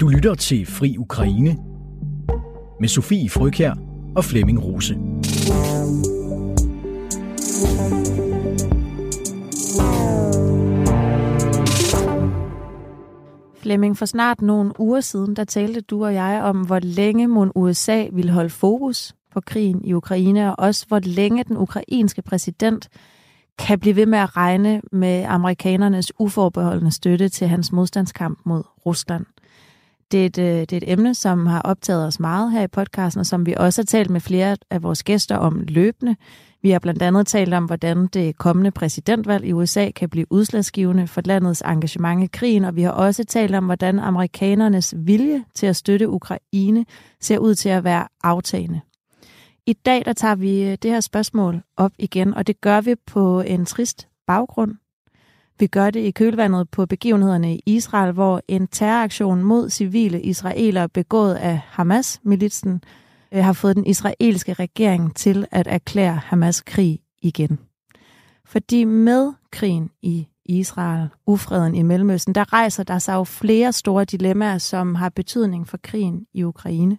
Du lytter til Fri Ukraine med Sofie Frøkær og Flemming Rose. Flemming, for snart nogle uger siden, der talte du og jeg om, hvor længe mon USA ville holde fokus på krigen i Ukraine, og også hvor længe den ukrainske præsident kan blive ved med at regne med amerikanernes uforbeholdende støtte til hans modstandskamp mod Rusland. Det er, et, øh, det er et emne, som har optaget os meget her i podcasten, og som vi også har talt med flere af vores gæster om løbende. Vi har blandt andet talt om, hvordan det kommende præsidentvalg i USA kan blive udslagsgivende for landets engagement i krigen, og vi har også talt om, hvordan amerikanernes vilje til at støtte Ukraine ser ud til at være aftagende. I dag der tager vi øh, det her spørgsmål op igen, og det gør vi på en trist baggrund. Vi gør det i kølvandet på begivenhederne i Israel, hvor en terroraktion mod civile israelere begået af Hamas-militsen øh, har fået den israelske regering til at erklære Hamas krig igen. Fordi med krigen i Israel, ufreden i Mellemøsten, der rejser der sig jo flere store dilemmaer, som har betydning for krigen i Ukraine.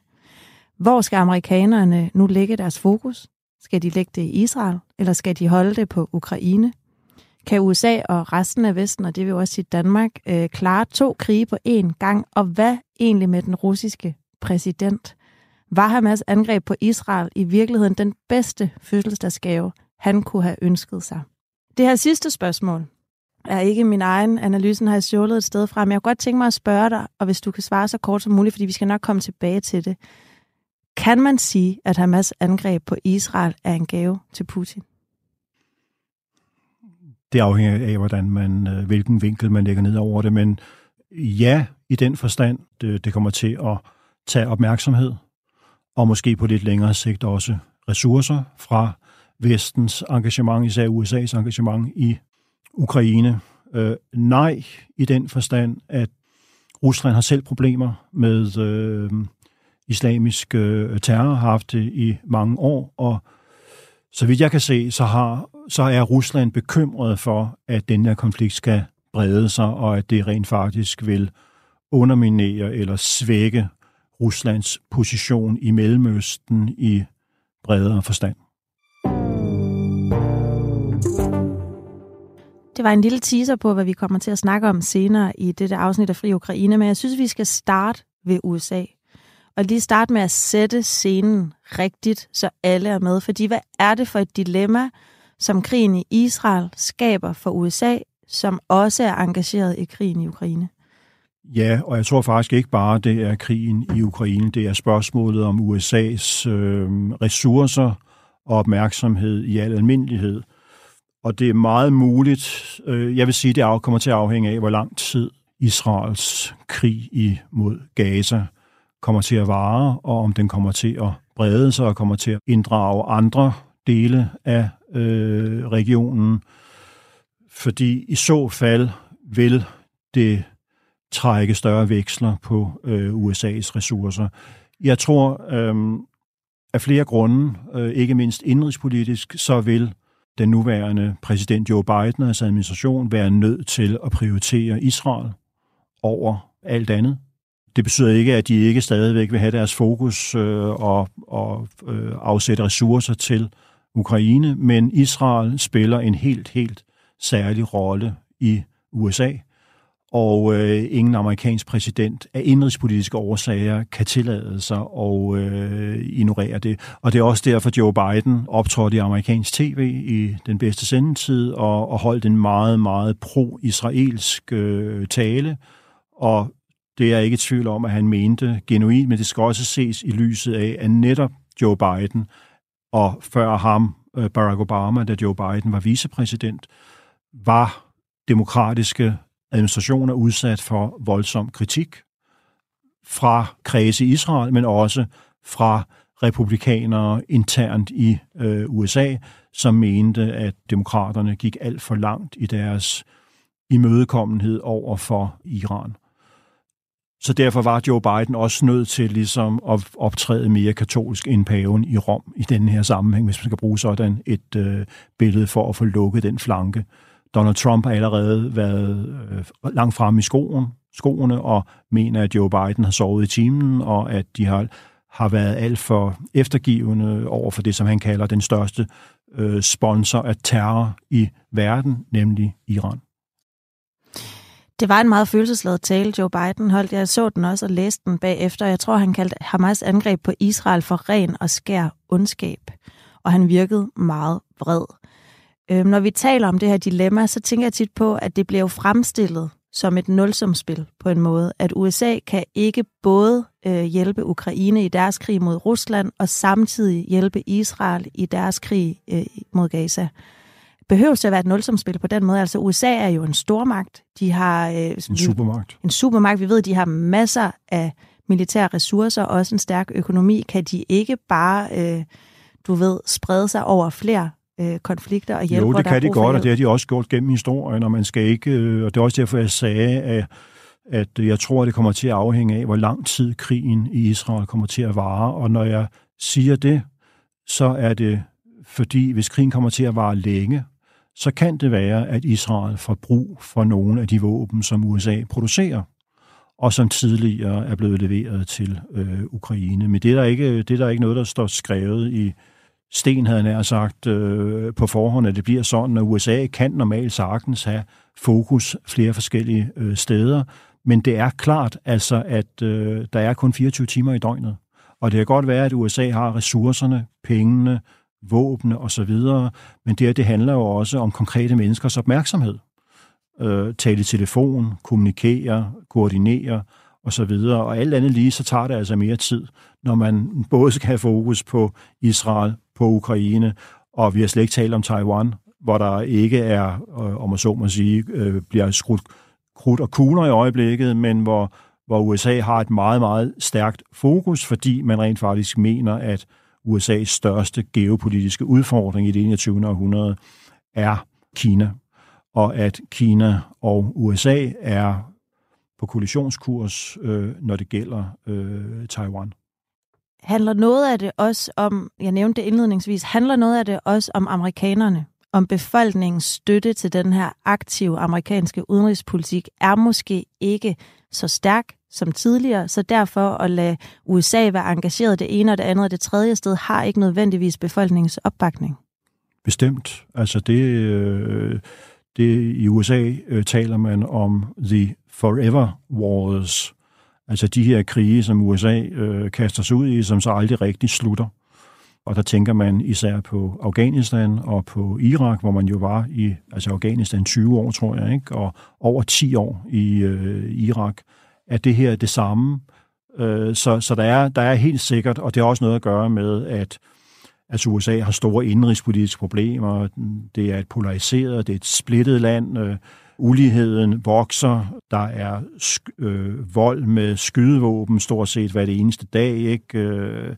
Hvor skal amerikanerne nu lægge deres fokus? Skal de lægge det i Israel, eller skal de holde det på Ukraine? Kan USA og resten af Vesten, og det vil også sige Danmark, øh, klare to krige på én gang? Og hvad egentlig med den russiske præsident? Var Hamas angreb på Israel i virkeligheden den bedste fødselsdagsgave, han kunne have ønsket sig? Det her sidste spørgsmål er ikke min egen. Analysen har jeg stjålet et sted fra, men jeg kunne godt tænke mig at spørge dig, og hvis du kan svare så kort som muligt, fordi vi skal nok komme tilbage til det. Kan man sige, at Hamas angreb på Israel er en gave til Putin? Det afhænger af, hvordan man, øh, hvilken vinkel man lægger ned over det, men ja, i den forstand, det, det kommer til at tage opmærksomhed, og måske på lidt længere sigt også ressourcer fra vestens engagement, især USA's engagement i Ukraine. Øh, nej, i den forstand, at Rusland har selv problemer med øh, islamisk øh, terror, har haft det i mange år, og så vidt jeg kan se, så, har, så er Rusland bekymret for, at den her konflikt skal brede sig, og at det rent faktisk vil underminere eller svække Ruslands position i Mellemøsten i bredere forstand. Det var en lille teaser på, hvad vi kommer til at snakke om senere i dette afsnit af Fri Ukraine, men jeg synes, vi skal starte ved USA og lige starte med at sætte scenen rigtigt, så alle er med. Fordi hvad er det for et dilemma, som krigen i Israel skaber for USA, som også er engageret i krigen i Ukraine? Ja, og jeg tror faktisk ikke bare, det er krigen i Ukraine. Det er spørgsmålet om USA's øh, ressourcer og opmærksomhed i al almindelighed. Og det er meget muligt, øh, jeg vil sige, det kommer til at afhænge af, hvor lang tid Israels krig imod Gaza kommer til at vare, og om den kommer til at brede sig og kommer til at inddrage andre dele af øh, regionen. Fordi i så fald vil det trække større veksler på øh, USA's ressourcer. Jeg tror, øh, af flere grunde, øh, ikke mindst indrigspolitisk, så vil den nuværende præsident Joe Biden og hans administration være nødt til at prioritere Israel over alt andet. Det betyder ikke, at de ikke stadigvæk vil have deres fokus øh, og, og øh, afsætte ressourcer til Ukraine, men Israel spiller en helt, helt særlig rolle i USA, og øh, ingen amerikansk præsident af indrigspolitiske årsager kan tillade sig at øh, ignorere det. Og det er også derfor, Joe Biden optrådte i amerikansk tv i den bedste sendetid og, og holdt en meget, meget pro-israelsk øh, tale, og det er jeg ikke i tvivl om, at han mente genuint, men det skal også ses i lyset af, at netop Joe Biden og før ham øh, Barack Obama, da Joe Biden var vicepræsident, var demokratiske administrationer udsat for voldsom kritik fra kredse i Israel, men også fra republikanere internt i øh, USA, som mente, at demokraterne gik alt for langt i deres imødekommenhed over for Iran. Så derfor var Joe Biden også nødt til ligesom at optræde mere katolsk end paven i Rom i den her sammenhæng, hvis man skal bruge sådan et øh, billede for at få lukket den flanke. Donald Trump har allerede været øh, langt frem i skoen skoene og mener, at Joe Biden har sovet i timen, og at de har, har været alt for eftergivende over for det, som han kalder den største øh, sponsor af terror i verden, nemlig Iran. Det var en meget følelsesladet tale, Joe Biden holdt. Jeg så den også og læste den bagefter. Jeg tror, han kaldte Hamas angreb på Israel for ren og skær ondskab. Og han virkede meget vred. Øhm, når vi taler om det her dilemma, så tænker jeg tit på, at det bliver jo fremstillet som et nulsumspil på en måde. At USA kan ikke både øh, hjælpe Ukraine i deres krig mod Rusland, og samtidig hjælpe Israel i deres krig øh, mod Gaza behøver det at være et nulsumspil på den måde. Altså USA er jo en stormagt. De har... Øh, en supermagt. En supermagt. Vi ved, at de har masser af militære ressourcer, og også en stærk økonomi. Kan de ikke bare, øh, du ved, sprede sig over flere øh, konflikter og hjælpe, Jo, det kan de godt, og det har de også gjort gennem historien, og man skal ikke... Øh, og det er også derfor, jeg sagde, at at jeg tror, at det kommer til at afhænge af, hvor lang tid krigen i Israel kommer til at vare. Og når jeg siger det, så er det fordi, hvis krigen kommer til at vare længe, så kan det være, at Israel får brug for nogle af de våben, som USA producerer, og som tidligere er blevet leveret til øh, Ukraine. Men det er, der ikke, det er der ikke noget, der står skrevet i sten, havde nær sagt, øh, på forhånd, at det bliver sådan, at USA kan normalt sagtens have fokus flere forskellige øh, steder, men det er klart altså, at øh, der er kun 24 timer i døgnet. Og det kan godt være, at USA har ressourcerne, pengene, våbne videre, men det, det handler jo også om konkrete menneskers opmærksomhed. Øh, tale i telefon, kommunikere, koordinere og så videre, og alt andet lige, så tager det altså mere tid, når man både skal have fokus på Israel, på Ukraine, og vi har slet ikke talt om Taiwan, hvor der ikke er, øh, om man så må sige, øh, bliver skrudt krudt og kugler i øjeblikket, men hvor, hvor USA har et meget, meget stærkt fokus, fordi man rent faktisk mener, at USA's største geopolitiske udfordring i det 21. århundrede er Kina, og at Kina og USA er på kollisionskurs, øh, når det gælder øh, Taiwan. Handler noget af det også om, jeg nævnte det indledningsvis, handler noget af det også om amerikanerne? Om befolkningens støtte til den her aktive amerikanske udenrigspolitik er måske ikke så stærk som tidligere, så derfor at lade USA være engageret det ene og det andet og det tredje sted, har ikke nødvendigvis befolkningens opbakning. Bestemt. Altså det, øh, det i USA øh, taler man om the forever wars, altså de her krige, som USA øh, kaster sig ud i, som så aldrig rigtig slutter. Og der tænker man især på Afghanistan og på Irak, hvor man jo var i altså Afghanistan 20 år, tror jeg, ikke? og over 10 år i øh, Irak at det her er det samme. Øh, så så der, er, der er helt sikkert, og det har også noget at gøre med, at altså USA har store indrigspolitiske problemer. Det er et polariseret, det er et splittet land. Øh, uligheden vokser. Der er øh, vold med skydevåben stort set hver det eneste dag. Ikke? Øh,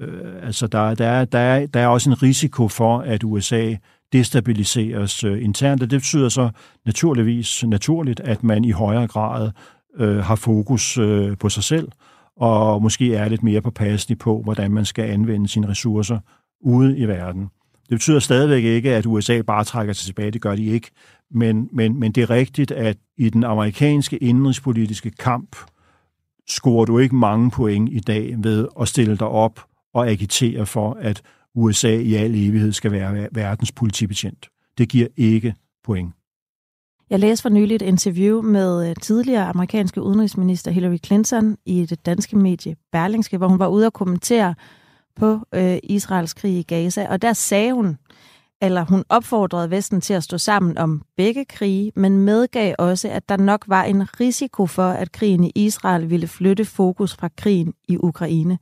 øh, altså der, der, der, er, der er også en risiko for, at USA destabiliseres øh, internt, og det betyder så naturligvis naturligt, at man i højere grad øh, har fokus øh, på sig selv, og måske er lidt mere påpasselig på, hvordan man skal anvende sine ressourcer ude i verden. Det betyder stadigvæk ikke, at USA bare trækker sig tilbage, det gør de ikke, men, men, men det er rigtigt, at i den amerikanske indrigspolitiske kamp scorer du ikke mange point i dag ved at stille dig op og agitere for, at USA i al evighed skal være verdens politibetjent. Det giver ikke point. Jeg læste for nylig et interview med øh, tidligere amerikanske udenrigsminister Hillary Clinton i det danske medie Berlingske, hvor hun var ude og kommentere på øh, Israels krig i Gaza, og der sagde hun, eller hun opfordrede Vesten til at stå sammen om begge krige, men medgav også, at der nok var en risiko for, at krigen i Israel ville flytte fokus fra krigen i Ukraine.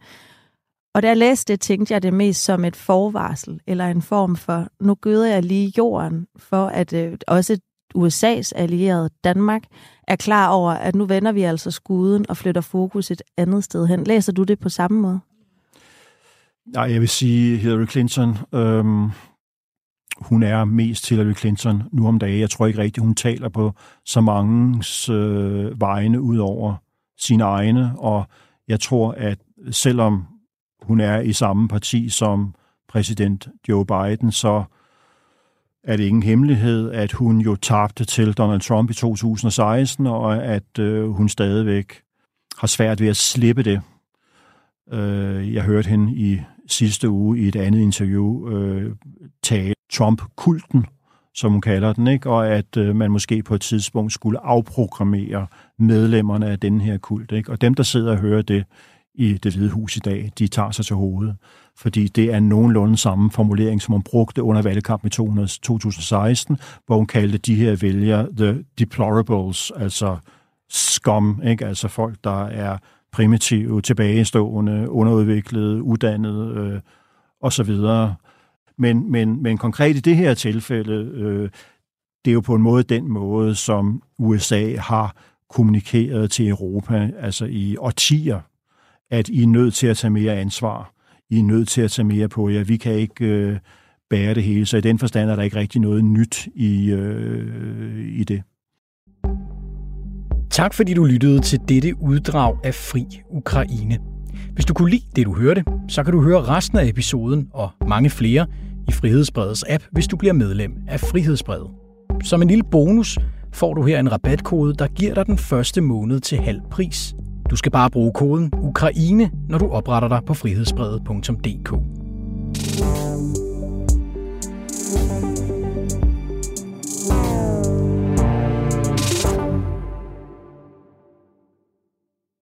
Og da jeg læste det, tænkte jeg det mest som et forvarsel, eller en form for, nu gøder jeg lige jorden, for at øh, også USA's allierede Danmark er klar over, at nu vender vi altså skuden og flytter fokus et andet sted hen. Læser du det på samme måde? Nej, jeg vil sige Hillary Clinton. Øhm, hun er mest Hillary Clinton nu om dagen. Jeg tror ikke rigtigt, hun taler på så mange øh, vegne ud over sine egne, og jeg tror, at selvom hun er i samme parti som præsident Joe Biden, så er det ingen hemmelighed, at hun jo tabte til Donald Trump i 2016, og at øh, hun stadigvæk har svært ved at slippe det. Øh, jeg hørte hende i sidste uge i et andet interview øh, tale Trump-kulten, som hun kalder den, ikke? og at øh, man måske på et tidspunkt skulle afprogrammere medlemmerne af den her kult. Ikke? Og dem, der sidder og hører det i det hvide hus i dag, de tager sig til hovedet, fordi det er nogenlunde samme formulering, som hun brugte under valgkampen i 2016, hvor hun kaldte de her vælgere the deplorables, altså skum, ikke? altså folk, der er primitive, tilbagestående, underudviklede, uddannede øh, osv., men, men, men konkret i det her tilfælde, øh, det er jo på en måde den måde, som USA har kommunikeret til Europa, altså i årtier, at I er nødt til at tage mere ansvar. I er nødt til at tage mere på jer. Vi kan ikke øh, bære det hele, så i den forstand er der ikke rigtig noget nyt i, øh, i det. Tak fordi du lyttede til dette uddrag af Fri Ukraine. Hvis du kunne lide det, du hørte, så kan du høre resten af episoden og mange flere i Frihedsbredets app, hvis du bliver medlem af Frihedsbredet. Som en lille bonus får du her en rabatkode, der giver dig den første måned til halv pris. Du skal bare bruge koden Ukraine, når du opretter dig på frihedsbrevet.dk.